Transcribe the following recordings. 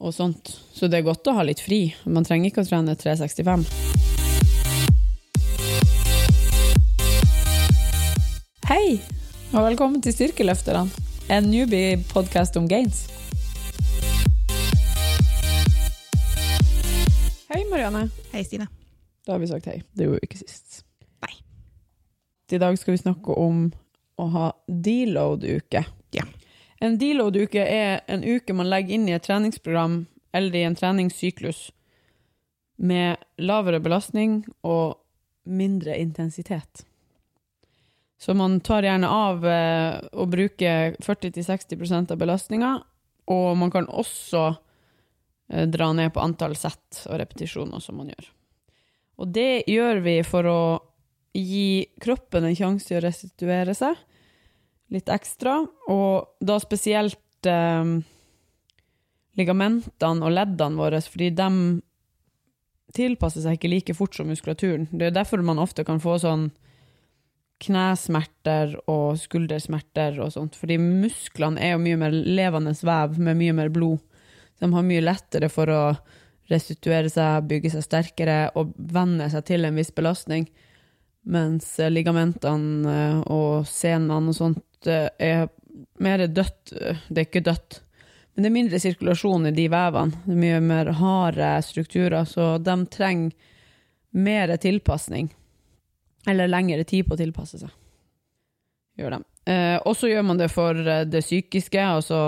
og sånt. Så det er godt å ha litt fri. Man trenger ikke å trene 365. Hei, og velkommen til Styrkeløfterne, en newbie-podkast om gains. Hei, Marianne. Hei, Stine. Da har vi sagt hei. Det gjorde vi ikke sist. Nei. I dag skal vi snakke om å ha deload-uke. Ja. En deload-uke er en uke man legger inn i et treningsprogram eller i en treningssyklus med lavere belastning og mindre intensitet. Så man tar gjerne av å bruke 40-60% av belastninga, og man kan også eh, dra ned på antall sett og repetisjoner som man gjør. Og det gjør vi for å gi kroppen en sjanse til å restituere seg litt ekstra, og da spesielt eh, ligamentene og leddene våre, fordi de tilpasser seg ikke like fort som muskulaturen. Det er derfor man ofte kan få sånn knesmerter og skuldersmerter og sånt, fordi musklene er jo mye mer levende vev med mye mer blod. De har mye lettere for å restituere seg, bygge seg sterkere og venne seg til en viss belastning, mens ligamentene eh, og senene og sånt eh, er mer dødt. Det er ikke dødt, men det er mindre sirkulasjon i de vevene. Det er mye mer harde strukturer, så de trenger mer tilpasning. Eller lengre tid på å tilpasse seg. Gjør de. Eh, og så gjør man det for eh, det psykiske. Altså,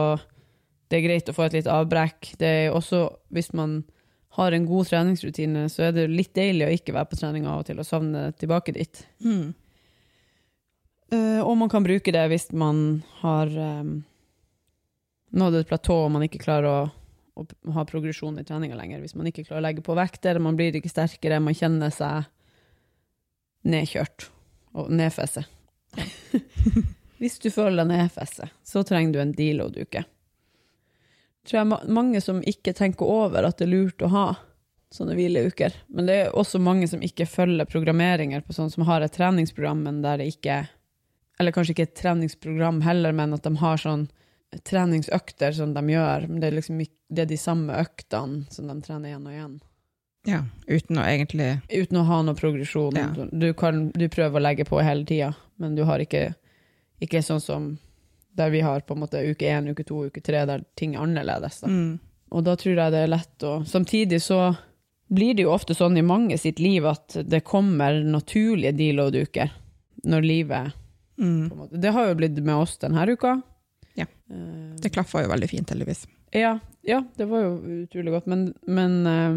det er greit å få et litt avbrekk. Det er også, hvis man har en god treningsrutine, så er det litt deilig å ikke være på trening av og til og savne tilbake dit. Mm. Eh, og man kan bruke det hvis man har eh, nådd et platå og man ikke klarer å, å ha progresjon i treninga lenger. Hvis man ikke klarer å legge på vekter, man blir ikke sterkere, man kjenner seg nedkjørt og nedfesset. hvis du føler deg nedfesset, så trenger du en deload-uke. Tror jeg ma- mange som ikke tenker over at det er lurt å ha sånne hvileuker. Men det er også mange som ikke følger programmeringer på sånn som har et treningsprogram, men der det ikke Eller kanskje ikke et treningsprogram heller, men at de har sånn treningsøkter som de gjør. Men det er liksom det er de samme øktene som de trener igjen og igjen. Ja, uten å egentlig Uten å ha noe progresjon. Ja. Du, kan, du prøver å legge på hele tida, men du har ikke, ikke sånn som der vi har på en måte uke én, uke to, uke tre, der ting er annerledes. Da. mm. Og da tror jeg det er lett å Samtidig så blir det jo ofte sånn i mange sitt liv at det kommer naturlige deload-uker når livet Mm. Det har jo blitt med oss denne uka. Ja. Eh, Det klaffa jo veldig fint, heldigvis. ja, ja, det var jo utrolig godt, men, men eh,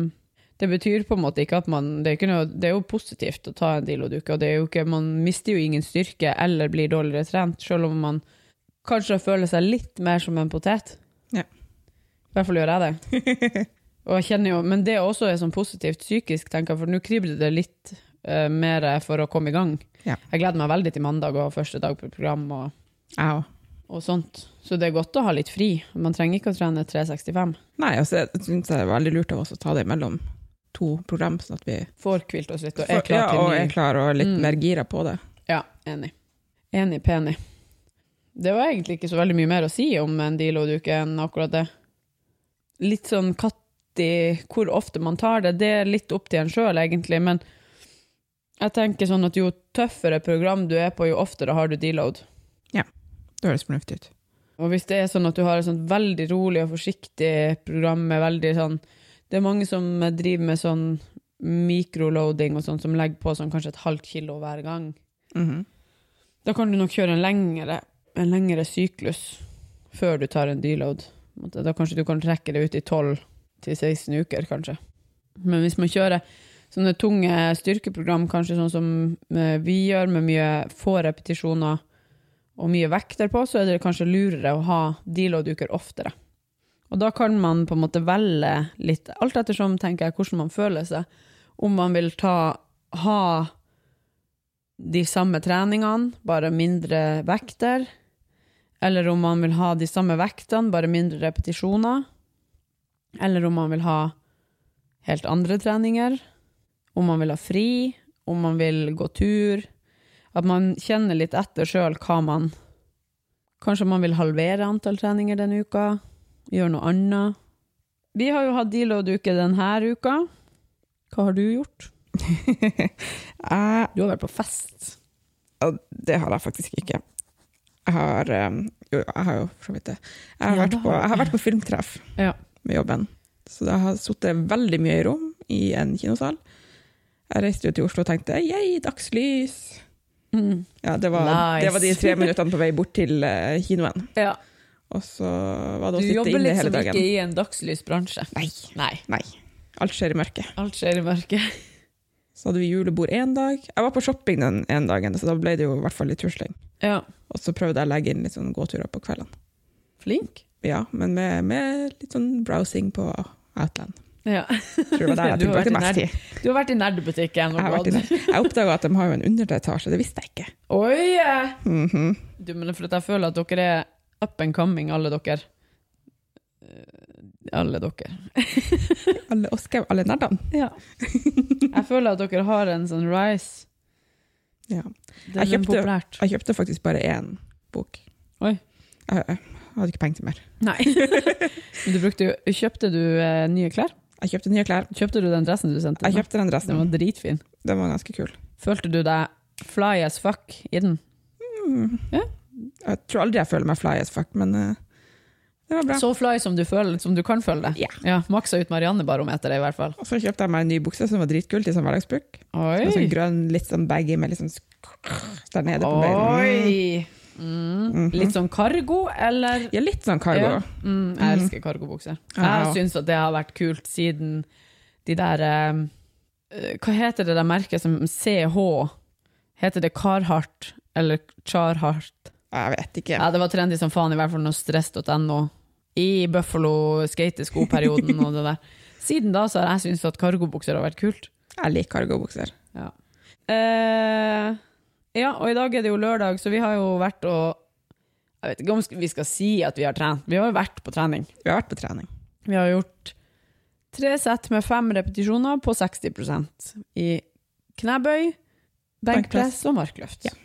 det betyr på en måte ikke at man Det er, noe, det er jo positivt å ta en deload-uke, og det er jo ikke, man mister jo ingen styrke eller blir dårligere trent, selv om man kanskje føler seg litt mer som en potet. Ja. I hvert fall gjør jeg det. Og jeg kjenner jo, men det også er sånn positivt psykisk, tenker jeg, for nå kribler det litt eh, mer for å komme i gang. Ja. Jeg gleder meg veldig til mandag og første dag på program og, og sånt. Så det er godt å ha litt fri. Man trenger ikke å trene 365. Nei, altså, jeg syns det er veldig lurt av oss å ta det mellom to program, sånn at vi Får hvilt oss litt og er klar ja, til og er klar og litt Mm. mer gira på det. Ja, enig. Enig, penig. Det var egentlig ikke så veldig mye mer å si om en deload-uke enn akkurat det. Litt sånn katt i hvor ofte man tar det, det er litt opp til en sjøl, egentlig. Men jeg tenker sånn at jo tøffere program du er på, jo oftere har du deload. Ja, Det høres fornuftig ut. Og hvis det er sånn at du har et sånt veldig rolig og forsiktig program med veldig sånn Det er mange som driver med sånn mikroloading og sånn, som legger på sånn kanskje et halvt kilo hver gang. Mhm. Da kan du nok kjøre en lengre, en lengre syklus før du tar en deload. Da kanskje du kan trekke det ut i 12 til 16 uker, kanskje. Men hvis man kjører sånne tunge styrkeprogram, kanskje sånn som eh, vi gjør, med mye få repetisjoner og mye vekter på, så er det kanskje lurere å ha deload-uker oftere. Og da kan man på en måte velge litt, alt ettersom tenker jeg, hvordan man føler seg. Om man vil ta, ha de samme treningene, bare mindre vekter. Eller om man vil ha de samme vektene, bare mindre repetisjoner. Eller om man vil ha helt andre treninger. Om man vil ha fri, om man vil gå tur. At man kjenner litt etter sjøl hva man Kanskje man vil halvere antall treninger denne uka? Gjøre noe annet? Vi har jo hatt deload-uke denne uka. Hva har du gjort? Du har vært på fest. det har jeg faktisk ikke. Jeg har um, Jo, jeg har jo for så vidt det. Jeg har, Ja, vært, på, jeg har vært på filmtreff Ja. med jobben. Så jeg har sittet veldig mye i rom i en kinosal. Jeg reiste jo til Oslo og tenkte yeah, dagslys. Mm. Ja, det var, Nice. det var de tre minuttene på vei bort til uh, kinoen. ja. Og så var det Du å sitte jobber inne hele dagen. Du jobber liksom ikke i en dagslysbransje. Nei, Nei. nei. Alt skjer i mørket. Alt skjer i mørket. Så hadde vi julebord én dag. Jeg var på shopping den ene dagen, så da ble det jo i hvert fall litt tusling. Ja. Og så prøvde jeg å legge inn litt sånn gåturer på kveldene. Flink. Ja, men med, med litt sånn browsing på Outland. Ja. Tror det var der jeg tilbrakte mest tid. Du har vært i nerdbutikken. Jeg, har jeg oppdaga at de har jo en underetasje, det visste jeg ikke. Oi! Mm -hmm. Du, men for jeg føler at dere er up and coming, alle dere. Eh, Alle dere. Alle oss alle nerdene. Ja. Jeg føler at dere har en sånn rise. Ja. Jeg kjøpte-. Jeg kjøpte faktisk bare én bok. Oi. Jeg, jeg hadde ikke penger til mer. Nei. Men du brukte Kjøpte du eh, nye klær? Jeg kjøpte nye klær. Kjøpte du den dressen du sendte? Jeg kjøpte den dressen. Den var dritfin. Den var ganske kul. Følte du deg fly as fuck i den? Mm. Ja. Jeg tror aldri jeg føler meg fly as fuck, men uh, det var bra. Så fly som du, føler, som du kan føle det? Ja. Maksa ut Marianne-barometeret, i hvert fall. Og så kjøpte jeg meg en ny bukse som var dritkul til sånn hverdagsbruk. Oi! Med sånn grønn, litt sånn baggy med litt sånn der nede på beina. Oi! Mm. Mhm. Litt sånn cargo, eller? Ja, litt sånn cargo. Ja. Mm, jeg elsker cargobukser. Ja. Jeg syns at det har vært kult siden de der eh, eh, Hva heter det der merket som CH? Heter det Carhartt eller Charhartt? Jeg vet ikke. Ja, det var trendy som faen, i hvert fall når stress.no. I Buffalo skatesko-perioden og det der. Siden da så har jeg syntes at cargobukser har vært kult. Jeg liker cargobukser. Eh, ja, og i dag er det jo lørdag, så vi har jo vært og Jeg vet ikke om vi skal si at vi har trent. Vi har jo vært på trening. Vi har vært på trening. Vi har gjort tre sett med fem repetisjoner på 60% i knebøy, benkpress og markløft. Ja.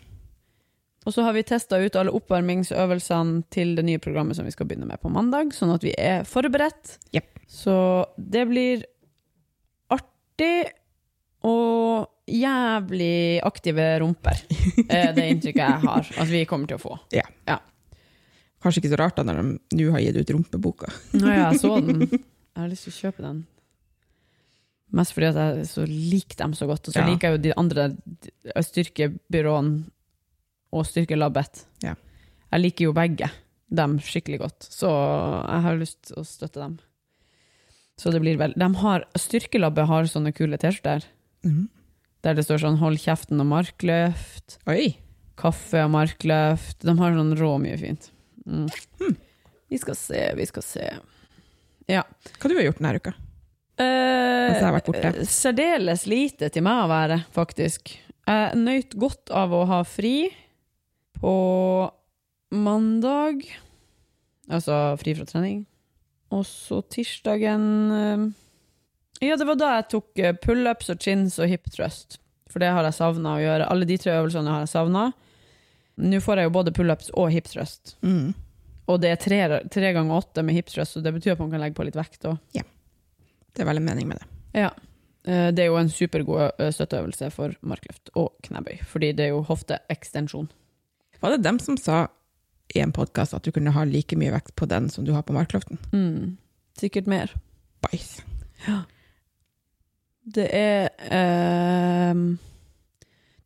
Og så har vi testa ut alle oppvarmingsøvelsene til det nye programmet som vi skal begynne med på mandag, sånn at vi er forberedt. Yep. Så det blir artig og jævlig aktive rumper, er det inntrykket jeg har at vi kommer til å få. Kanskje ikke så rart da når de nå har gitt ut rumpeboka. Nå, ja, jeg så den. Jeg har lyst til å kjøpe den. Mest fordi jeg så liker dem så godt. Og så Ja. liker jeg jo de andre styrkebyråene og Styrkelabbet. Ja. Jeg liker jo begge dem skikkelig godt, så jeg har lyst til å støtte dem. Så det blir vel de har, Styrkelabbet har sånne kule T-skjorter Mhm. Der det står sånn 'hold kjeften' og 'markløft', Oi! kaffe og markløft. De har sånn rå mye fint. Mm. Hmm. Vi skal se, vi skal se. Ja. Hva du har gjort denne uka? Eh, jeg har vært borte. Særdeles lite til meg å være, faktisk. Jeg nøyt godt av å ha fri på mandag, altså fri fra trening. Og så tirsdagen eh, Ja, det var da jeg tok eh, pullups og chins og hip thrust. For det har jeg savna å gjøre. Alle de tre øvelsene har jeg savna. Nå får jeg jo både pullups og hip thrust. Mm. Og det er tre, tre ganger åtte med hip thrust, så det betyr at man kan legge på litt vekt òg. Det er veldig mening med det. Ja. Eh, Det er jo en supergod støtteøvelse for markløft og knebøy, fordi det er jo hofteekstensjon. Var det dem som sa i en podkast at du kunne ha like mye vekt på den som du har på markløften? Mm. Sikkert mer. Bæsj. Det er ehm,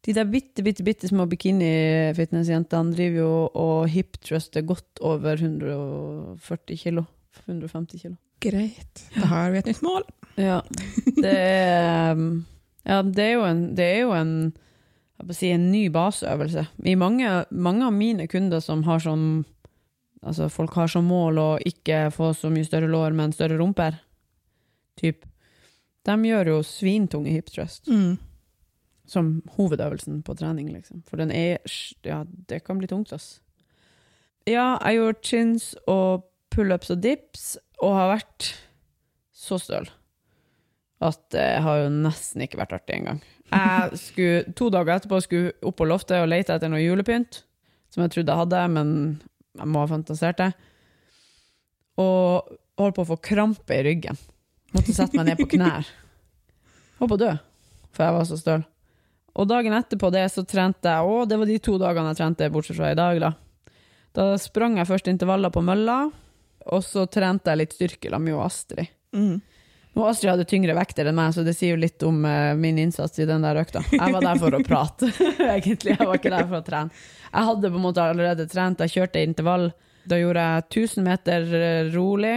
De der bitte, bitte, bitte små bikini-fitnessjentene driver jo og hip-truster godt over 140 kilo. 150 kilo. Greit. Da har vi et nytt mål. Ja. Det er, ehm, ja, det er jo en, det er jo en si en ny baseøvelse. I mange, mange av mine kunder som har som Altså folk har som mål å ikke få så mye større lår, men større rumper, typ, de gjør jo svintunge hip thrust Mm. som hovedøvelsen på trening, liksom. For den er Ja, det kan bli tungt, ass. Ja, jeg gjorde chins og pullups og dips, og har vært så støl at det har jo nesten ikke vært artig engang. Jeg skulle, to dager etterpå skulle opp på loftet og lete etter noe julepynt, som jeg trodde jeg hadde, men jeg må ha fantasert det. Og holdt på å få krampe i ryggen. Måtte sette meg ned på knær. Holdt på å dø, for jeg var så støl. Og dagen etterpå det så trente jeg, og det var de to dagene jeg trente, bortsett fra i dag, da. Da sprang jeg først intervaller på mølla, og så trente jeg litt styrke sammen med Astrid. Mm. Og Astrid hadde tyngre vekter enn meg, så det sier jo litt om uh, min innsats i den der økta. Jeg var der for å prate, egentlig. Jeg var ikke der for å trene. Jeg hadde på en måte allerede trent, jeg kjørte intervall. Da gjorde jeg 1000 meter eh, rolig,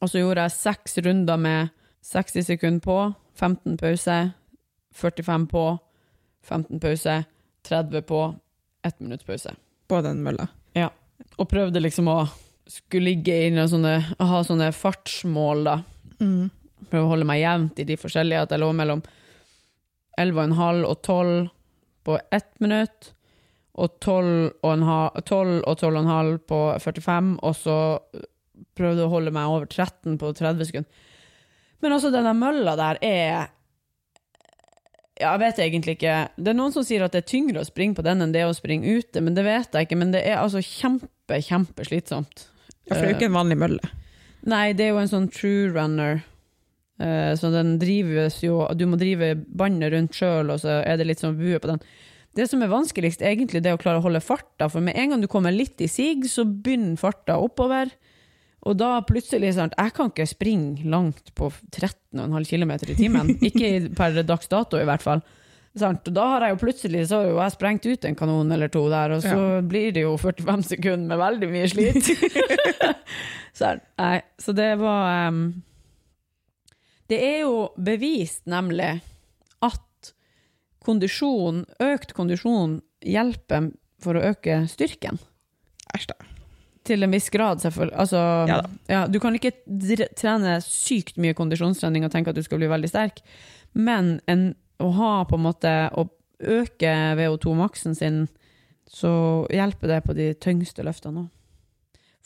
og så gjorde jeg seks runder med 60 sekunder på, 15 pause, 45 på, 15 pause, 30 på, 1 minutt pause. På den mølla. Og prøvde liksom å skulle ligge inn og sånne, ha sånne fartsmål, da. Mm. Prøve å holde meg jevnt i de forskjellige, at jeg lå mellom 11,5 og 12 på ett minutt, og 12 og, en halv, 12 og 12,5 på 45, og så prøvde å holde meg over 13 på 30 sekunder. Men altså, denne mølla der er ja, jeg vet egentlig ikke. Det er noen som sier at det er tyngre å springe på den enn det å springe ute, men det vet jeg ikke. Men det er altså kjempe, kjempeslitsomt. Ja, for det er jo ikke en vanlig mølle. Nei, det er jo en sånn true runner. Eh, så den drives jo Du må drive båndet rundt sjøl, og så er det litt sånn bue på den. Det som er vanskeligst, egentlig, det er å klare å holde farta. For med en gang du kommer litt i sig, så begynner farta oppover. Og da plutselig sant, Jeg kan ikke springe langt på 13,5 km i timen. Ikke per dags dato, i hvert fall. Sant? Og da har jeg jo plutselig så har jo jeg sprengt ut en kanon eller to der, og så blir det jo 45 sekunder med veldig mye slit. så, Nei, så det var um, Det er jo bevist, nemlig, at kondisjon, økt kondisjon hjelper for å øke styrken. Æsj, da. Til en viss grad, selvfølgelig. Altså, Ja ja, du kan ikke trene sykt mye kondisjonstrening og tenke at du skal bli veldig sterk, men en, å ha på en måte å øke VO2-maksen sin, så hjelper det på de tyngste løftene òg.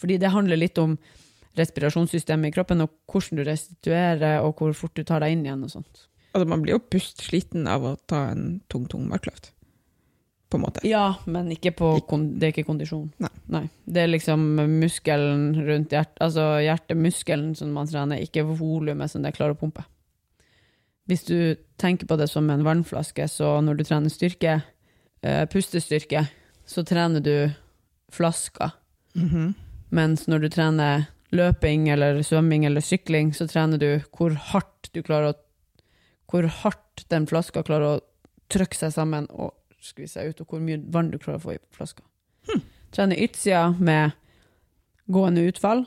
Fordi det handler litt om respirasjonssystemet i kroppen, og hvordan du restituerer, og hvor fort du tar deg inn igjen og sånt. Altså, man blir jo pustsliten av å ta en tung, tung markløft. På en måte. Ja, men på, det er ikke kondisjon. Nei. Det er liksom muskelen rundt hjertet, altså hjertemuskelen som man trener, ikke volumet som det klarer å pumpe. Hvis du tenker på det som en vannflaske, så når du trener styrke, eh, pustestyrke, så trener du flaska. Mhm. Mens når du trener løping eller svømming eller sykling, så trener du hvor hardt du klarer å Hvor hardt den flaska klarer å trykke seg sammen og skvise seg ut, og hvor mye vann du klarer å få i flaska. Trener ytsida med gående utfall,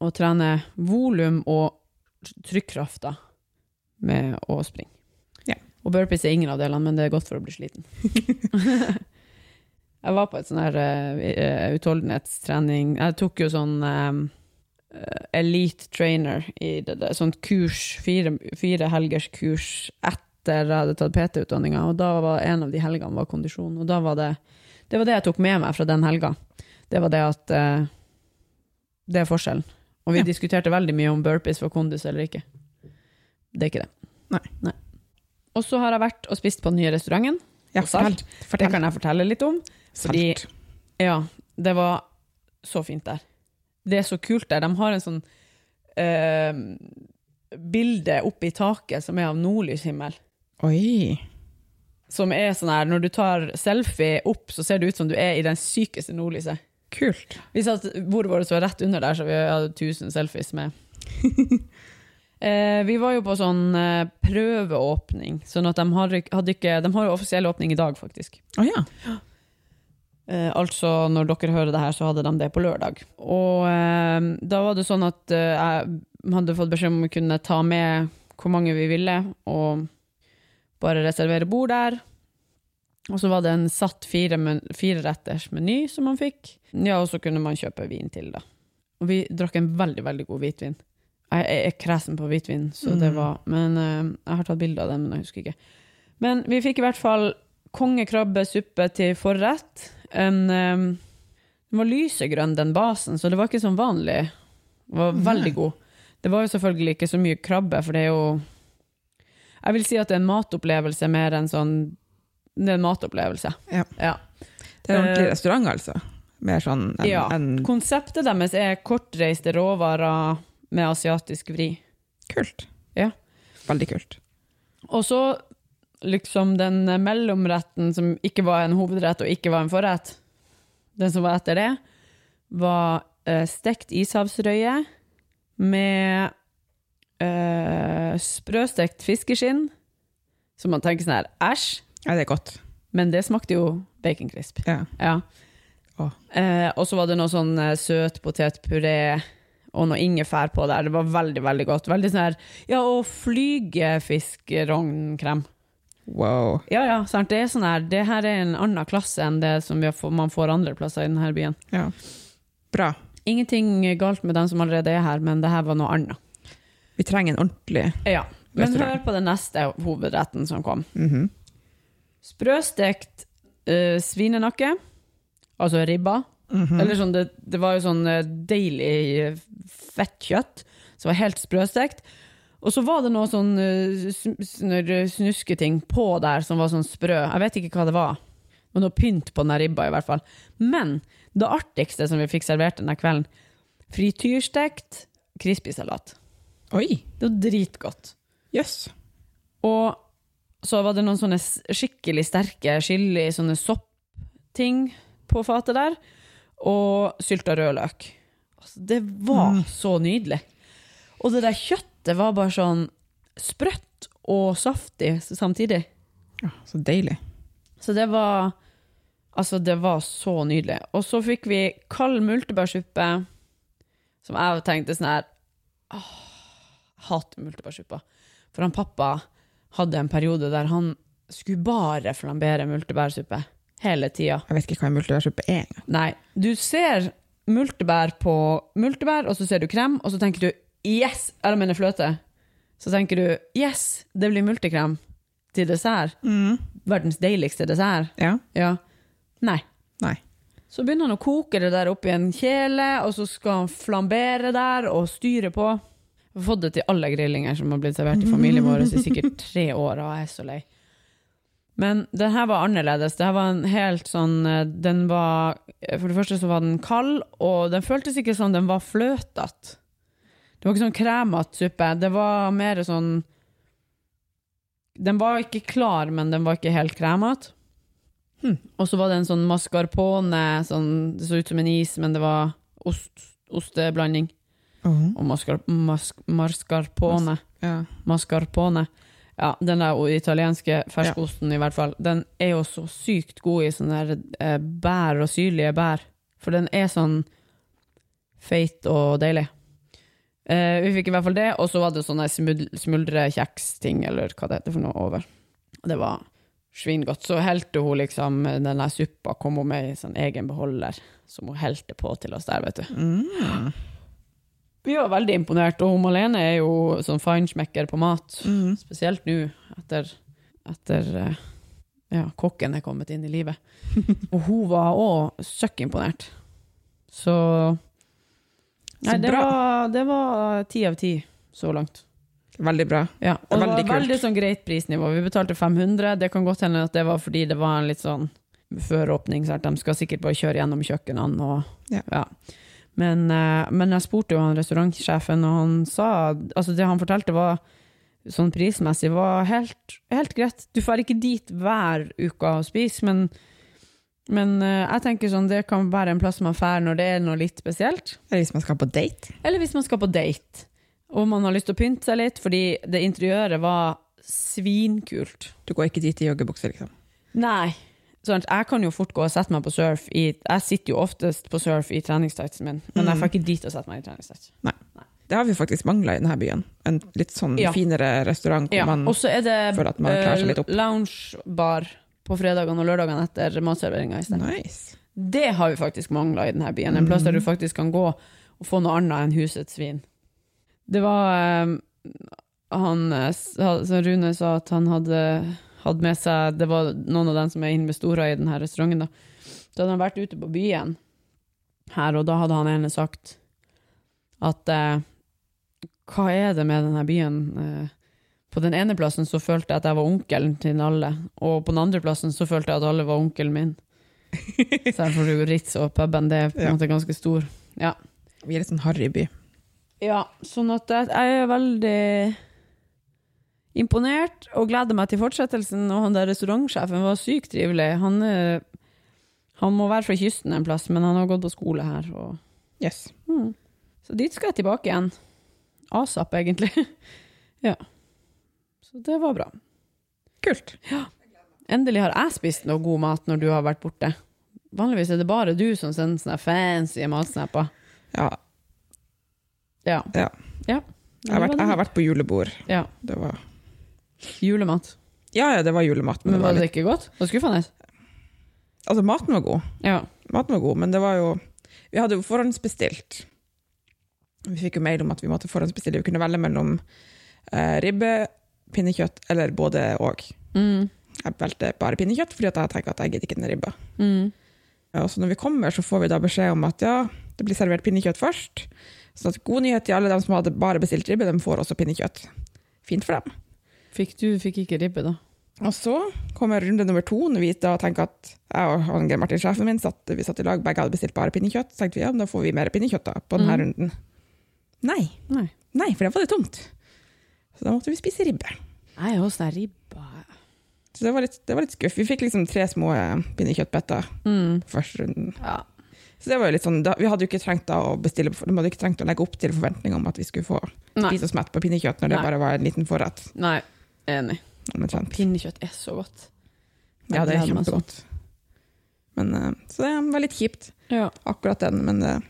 og trene volum og trykkrafta med å springe. Ja. Og burpees er ingen av delene, men det er godt for å bli sliten. Jeg var på et sånn her uh, utholdenhetstrening. Jeg tok jo sånn eh, elite trainer i det, det, sånt kurs, fire, fire helgers kurs etter jeg hadde tatt PT-utdanninga, og da var en av de helgene var kondisjon. Og da var det Det var det jeg tok med meg fra den helga. Det var det at eh, Det er forskjellen. Og vi Ja. diskuterte veldig mye om burpees for kondis eller ikke. Det er ikke det. Nei. Og så har jeg vært og spist på den nye restauranten. Ja, Og salt. fortell. Det kan jeg fortelle litt om. fordi- Salt. Ja, det var så fint der. Det er så kult der. De har en sånn eh, bilde oppe i taket som er av nordlyshimmel. Oi. Som er sånn her, når du tar selfie opp, så ser det ut som du er i den sykeste nordlyset. Kult. Vi satt, bordet vårt var rett under der, så vi hadde 1000 selfies med. eh, vi var jo på sånn eh, prøveåpning, sånn at de hadde, hadde ikke De har jo offisiell åpning i dag, faktisk. Oh, ja. Eh, altså, når dere hører det her, så hadde de det på lørdag. Og eh, da var det sånn at eh, jeg hadde fått beskjed om å kunne ta med hvor mange vi ville, og bare reservere bord der. Og så var det en satt fire, men, fire retters meny som man fikk. Ja, og så kunne man kjøpe vin til, da. Og vi drakk en veldig, veldig god hvitvin. Jeg jeg er kresen på hvitvin, så det Mm. var Men uh, jeg har tatt bilde av den, men jeg husker ikke. Men vi fikk i hvert fall kongekrabbesuppe til forrett. En, um, den var lysegrønn, den basen, så det var ikke sånn vanlig. Den var veldig god. Det var jo selvfølgelig ikke så mye krabbe, for det er jo Jeg vil si at det er en matopplevelse mer enn sånn Det er en matopplevelse. Ja. ja. Det er en ordentlig Eh, restaurant, altså. Mer sånn enn Ja. En Konseptet deres er kortreiste råvarer med asiatisk vri. kult. Ja. Veldig kult. Og så liksom den mellomretten som ikke var en hovedrett og ikke var en forrett, den som var etter det, var eh, stekt ishavsrøye med eh, sprøstekt fiskeskinn. Så man tenker sånn her, æsj, Ja, det er godt. men det smakte jo baconcrisp. Ja. Ja. Oh. Uh, og så var det noe sånn eh, søt potetpuré og noe ingefær på der. Det var veldig, veldig godt. Veldig sånn her, ja, og flygefiskrognkrem. Wow. Ja, ja, sant. Det er sånn her, det her er en annen klasse enn det som vi har få- man får andre plasser i denne byen. Ja. Bra. Ingenting galt med dem som allerede er her, men det her var noe annet. Vi trenger en ordentlig Ja, men hør på den neste hovedretten som kom. Mhm. Sprøstekt uh, svinenakke, altså ribba. Mhm. Eller sånn, det, det var jo sånn eh, deilig fettkjøtt fett kjøtt, som var helt sprøstekt. Og så var det noe sånn uh, snusketing på der som var sånn sprø. Jeg vet ikke hva det var. Det var noe pynt på den ribba i hvert fall. Men det artigste som vi fikk servert denne kvelden, frityrstekt crispy salat. Oi. Det var dritgodt. Jøss. Og så var det noen sånne skikkelig sterke chili, sånne soppting på fatet der, og sylta rødløk. Altså, det var Mm. så nydelig. Og det der kjøttet var bare sånn sprøtt og saftig samtidig. Ja, så deilig. Så det var Altså, det var så nydelig. Og så fikk vi kald multebærsuppe, som jeg tenkte sånn her Åh, hater multebærsuppa. For han pappa hadde en periode der han skulle bare flambere multebærsuppe. Hele tida. Jeg vet ikke hva en multebærsuppe er engang. Nei. Du ser multebær på multebær, og så ser du krem, og så tenker du yes! Eller mener fløte. Så tenker du yes, det blir multekrem til dessert. Verdens deiligste dessert. Ja. Ja. Nei. Nei. Så begynner han å koke det der oppi en kjele, og så skal han flambere der og styre på. Har fått det til alle grillinger som har blitt servert i familien vår i sikkert tre år, og jeg er så lei. Men den her var annerledes. Det her var en helt sånn eh, Den var For det første så var den kald, og den føltes ikke som den var fløtete. Det var ikke sånn kremete suppe. Det var mer sånn Den var ikke klar, men den var ikke helt kremete. Hmm. Og så var det en sånn mascarpone, sånn, det så ut som en is, men det var ost, osteblanding. Mhm. Og mascar, mas, mascarpone. Ja. Mascarpone. Ja, den der italienske ferskosten i hvert fall, den er jo så sykt god i sånne der, eh, bær og syrlige bær. For den er sånn feit og deilig. Eh, vi fikk i hvert fall det, og så var det sånne smul- smuldrekjeksting, eller hva det heter for noe, over. Og det var svingodt. Så helte hun liksom den der suppa, kom hun med i sånn egen beholder, som hun helte på til oss der, vet du. Mm. Vi var veldig imponert, og hun Malene er jo sånn feinschmecker på mat. Mm. Spesielt nå, etter, etter eh, ja, kokken er kommet inn i livet. og hun var òg søkkimponert. Så Nei, det var, det var ti av ti så langt. Veldig bra. Ja, og det var Veldig veldig sånn greit prisnivå. Vi betalte 500. Det kan godt hende at det var fordi det var en litt sånn føråpning. Sant? De skal sikkert bare kjøre gjennom kjøkkenene og Ja. Men, eh, men jeg spurte jo han restaurantsjefen, og han sa Altså, det han fortalte, var sånn prismessig var helt, helt greit. Du får ikke dit hver uke og spise, men men eh, jeg tenker sånn, det kan være en plass man drar når det er noe litt spesielt. Eller hvis man skal på date. Eller hvis man skal på date, og man har lyst til å pynte seg litt, fordi det interiøret var svinkult. Du går ikke dit i joggebukse, liksom. Nei. Sant? Jeg kan jo fort gå og sette meg på surf i Jeg sitter jo oftest på surf i treningstightsen min, men jeg får ikke dit å sette meg i treningstights. Det har vi faktisk mangla i denne byen. En litt sånn Ja. finere restaurant hvor Ja. man Og er det føler at man klarer seg litt opp. eh, loungebar på fredagene og lørdagene etter matserveringa. Nice. Det har vi faktisk mangla i denne byen. En plass der du faktisk kan gå og få noe annet enn husets vin. Det var um, han, eh, så Rune sa at han hadde, hadde med seg Det var noen av dem som er investorer i denne restauranten. Da. Så hadde han vært ute på byen her, og da hadde han ene sagt at eh, Hva er det med denne byen? Eh, på den ene plassen så følte jeg at jeg var onkelen til alle, og på den andre plassen så følte jeg at alle var onkelen min. Selv for Ritz og puben, det er på en Ja. måte ganske stor. Ja. Vi er litt sånn harry by. Ja, sånn at jeg, jeg er veldig imponert og gleder meg til fortsettelsen. Og han der restaurantsjefen var sykt trivelig. Han, er- han må være fra kysten en plass, men han har gått på skole her. Og, Yes. mm. Så dit skal jeg tilbake igjen. Asap, egentlig. ja. Så det var bra. Kult. Endelig har jeg spist noe god mat når du har vært borte. Vanligvis er det bare du som sender sånne fancy matsnapper. Ja, Ja. Ja. ja. jeg har, vært, jeg har vært på julebord. Ja. Det var Julemat. Ja, ja, det var julemat. Men Men det var det litt, ikke godt? Det var skuffende? altså, maten var god. Ja. Maten var god, men det var jo Vi hadde jo forhåndsbestilt. Vi fikk jo mail om at vi måtte forhåndsbestille. Vi kunne velge mellom eh, ribbe, pinnekjøtt eller både og. Mm. Jeg valgte bare pinnekjøtt, fordi jeg tenker at jeg gidder ikke den ribba. Mm. Ja, så når vi kommer, så får vi da beskjed om at ja, det blir servert pinnekjøtt først. Så god nyhet til alle dem som hadde bare bestilt ribbe, de får også pinnekjøtt. Fint for dem. Fikk du fikk ikke ribbe, da? Og så kommer runde nummer to, når vi da tenker at jeg og han Martin, sjefen min, satt, vi satt i lag, begge hadde bestilt bare pinnekjøtt. Så tenkte vi ja, da får vi mer pinnekjøtt da, på denne mm. runden. Nei, Nei. nei, for da var det tomt. Så da måtte vi spise ribbe. Nei, er deg ribba. Så det var litt, det var litt skuff. Vi fikk liksom tre små eh, pinnekjøttbetter Mm. på første runden. Ja. Så det var jo litt sånn, da, vi hadde jo ikke trengt å bestille, de hadde ikke trengt å legge opp til forventning om at vi skulle få spise oss mett på pinnekjøtt når det Nei. bare var en liten forrett. Nei. Enig. Pinnekjøtt er så godt. Ja, det er kjempegodt. Men, eh, så det var litt kjipt, Ja. akkurat den, men det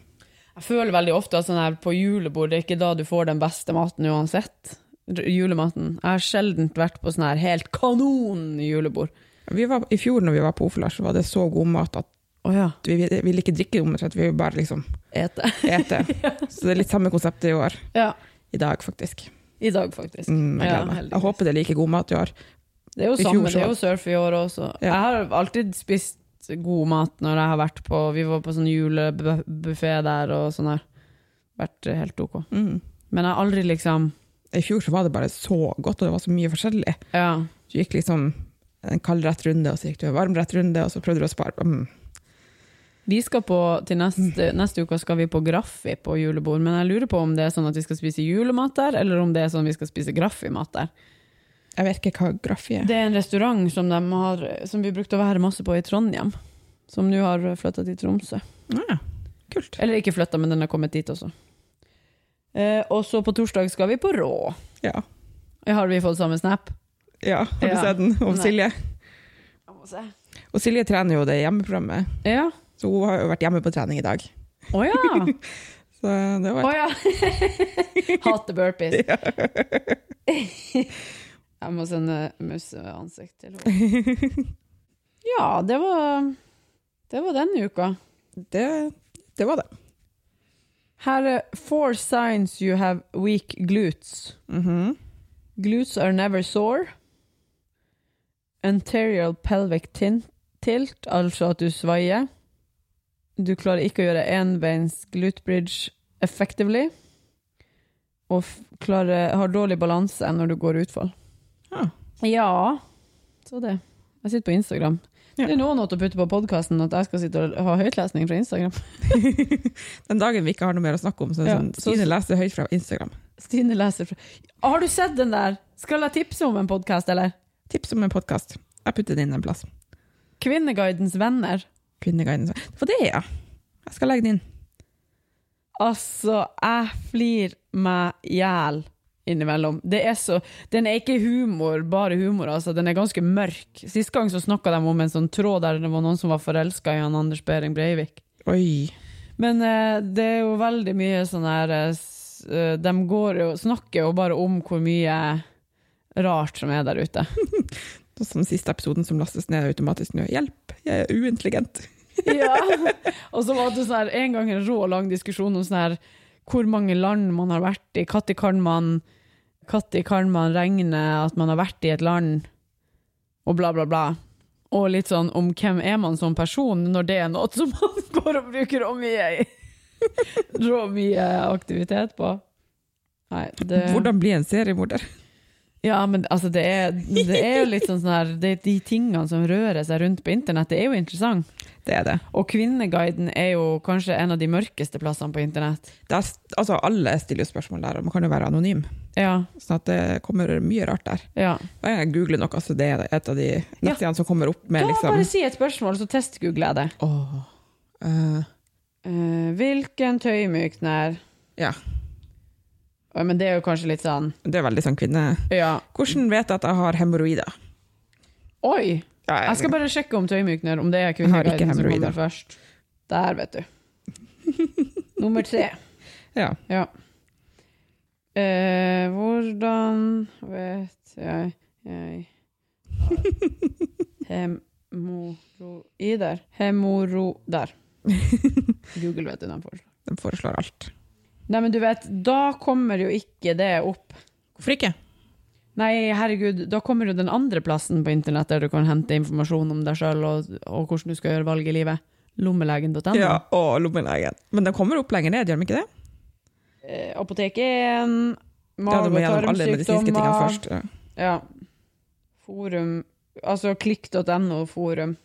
Jeg føler veldig ofte at sånn her på julebord, det er ikke da du får den beste maten uansett. Julematen. Jeg har sjelden vært på sånn her helt kanon julebord. vi var, i fjor når vi var på Ofelar, så var det så god mat at Oh, ja. vi ville ikke drikke omtrent, vi ville bare liksom Ete. ete. Så det er litt samme konseptet i år. Ja. I dag, faktisk. I dag, faktisk. Mm, jeg, Ja, jeg håper det er like god mat i år. Det er jo samme, det er jo surf i år også. Ja. Jeg har alltid spist god mat når jeg har vært på Vi var på sånn julebuffé der og sånn her. Vært helt ok. Mm. Men jeg har aldri liksom I fjor så var det bare så godt, og det var så mye forskjellig. Ja. Du gikk liksom en kald rett runde, og så gikk du en varm rett runde, og så prøvde du å spare. Mm. Vi skal på, til neste, neste uke skal vi på Graffi på julebord, men jeg lurer på om det er sånn at vi skal spise julemat der, eller om det er sånn at vi skal spise Graffi-mat der. Jeg vet ikke hva graffi er. Det er en restaurant som, de har, som vi brukte å være masse på i Trondheim, som nå har flytta til Tromsø. Ja, kult. Eller ikke flytta, men den har kommet dit også. Eh, og så på torsdag skal vi på Rå. Ja. Har vi fått samme snap? ja, har du Ja. sett den om Silje? Jeg må se. Og Silje trener jo det hjemmeprogrammet, Ja. Så hun har jo vært hjemme på trening i dag. Å ja! Så det Å oh, ja! Hater burpees. Jeg må sende museansikt til henne. Ja, det var Det var denne uka. det, det var det. Her er four signs you have weak glutes. Mhm. Glutes are never sore. Anterior pelvic tilt, altså at du svaier. Du klarer ikke å gjøre enbeins glute bridge effectively. Og klarer, har dårlig balanse når du går utfall. Ah. Ja, så det. Jeg sitter på Instagram. Ja. Det er noe å putte på podkasten at jeg skal sitte og ha høytlesning fra Instagram. Den dagen vi ikke har noe mer å snakke om, så Ja, sånn, så- Stine leser høyt fra Instagram. Stine leser fra Har du sett den der? Skal jeg tipse om en podkast, eller? Tips om en podkast. Jeg putter den inn en plass. Kvinneguidens venner. Kvinneguiden. Det var det, ja. Jeg skal legge den inn. Altså, jeg flir meg i hjel innimellom. Det er så, den er ikke humor, bare humor, altså. Den er ganske mørk. Sist gang så snakka de om en sånn tråd der det var noen som var forelska i han Anders Behring Breivik. Oi. Men eh, det er jo veldig mye sånn her eh, eh, De går jo, snakker jo bare om hvor mye rart som er der ute. Sånn som siste episoden som lastes ned automatisk nå. Hjelp, jeg er uintelligent. Ja. Og så var det sånn her, en gang en rå lang diskusjon om sånn her hvor mange land man har vært i. Når kan man, kan man regne at man har vært i et land, og bla, bla, bla. Og litt sånn om hvem er man som person, når det er noe som man går og bruker rå mye, rå mye aktivitet på. Nei, det Hvordan bli en seriemorder? Ja, men altså, det er, det er jo litt sånn sånn her det, De tingene som rører seg rundt på internett, det er jo interessant. Det er det. Og Kvinneguiden er jo kanskje en av de mørkeste plassene på internett. er, altså, alle stiller jo spørsmål der, og man kan jo være anonym. Ja, Så at det kommer mye rart der. ja. Hver gang jeg googler noe, så det er et av de nettsidene som kommer opp med Da liksom bare si et spørsmål, så testgoogler jeg det. Oh. Uh. Uh, hvilken tøymykner Ja, Men det er jo kanskje litt sånn det er veldig sånn kvinne... Ja. Hvordan vet jeg at jeg har hemoroider? Oi! Ja, Jeg skal bare sjekke om tøymykner, om det er Jeg Kvinneguiden som kommer først. Der, vet du. Nummer tre. Ja. Ja. Eh, hvordan vet jeg jeg har hemoroider? Hemoro... Der. Google vet du den foreslår. De foreslår alt. Nei, men du vet, da kommer jo ikke det opp. Hvorfor ikke? Nei, herregud, da kommer jo den andre plassen på internett der du kan hente informasjon om deg sjøl og, og hvordan du skal gjøre valg i livet. Lommelegen.no. Ja, og lommelegen. Men den kommer opp lenger ned, gjør de ikke det? Eh, apoteket 1, Ja, mage- og tarmsykdommer. først. Ja. Ja. Forum Altså klikk.no forum.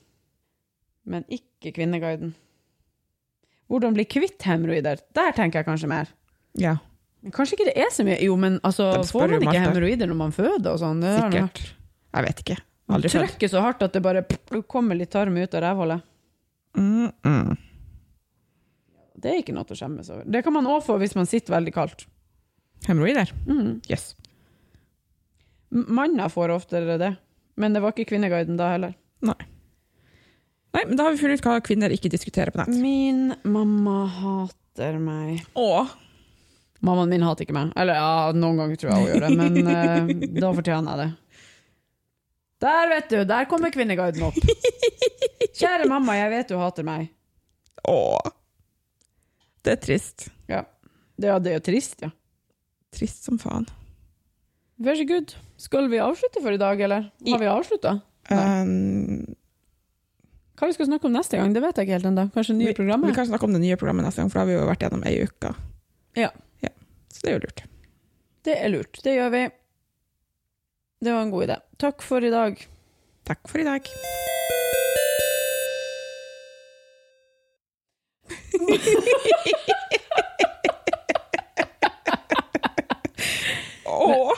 Men ikke Kvinneguiden. Hvordan bli kvitt hemoroider? Der tenker jeg kanskje mer. ja, kanskje ikke det er så mye Jo, men altså, får man ikke hemoroider når man føder og sånn? Sikkert. Jeg vet ikke. Aldri født. trykker så hardt at det bare kommer litt tarm ut av rævhullet. Mm, mm. Det er ikke noe å skjemmes over. Det kan man òg få hvis man sitter veldig kaldt. Hemoroider? Mm. Yes. Manner får oftere det, men det var ikke Kvinneguiden da heller. Nei, men da har vi funnet ut hva kvinner ikke diskuterer på nett. Min mamma hater meg. Åh, Mammaen min hater ikke meg. Eller ja, noen ganger tror jeg hun gjør det, men eh, da fortjener jeg det. Der, vet du! Der kommer Kvinneguiden opp. Kjære mamma, jeg vet du hater meg. åh. Det er trist. Ja, det, ja, det er jo trist, ja. Trist som faen. Very good. Skal vi avslutte for i dag, eller? Har vi avslutta? Um, hva vi skal snakke om neste gang, det vet jeg ikke helt ennå. Kanskje nye programmet? Vi kan snakke om det nye programmet neste gang, for da har vi jo vært gjennom ei uke. Ja. ja. Så det er jo lurt. Det er lurt. Det gjør vi. Det var en god idé. Takk for i dag. Takk for i dag. Åh!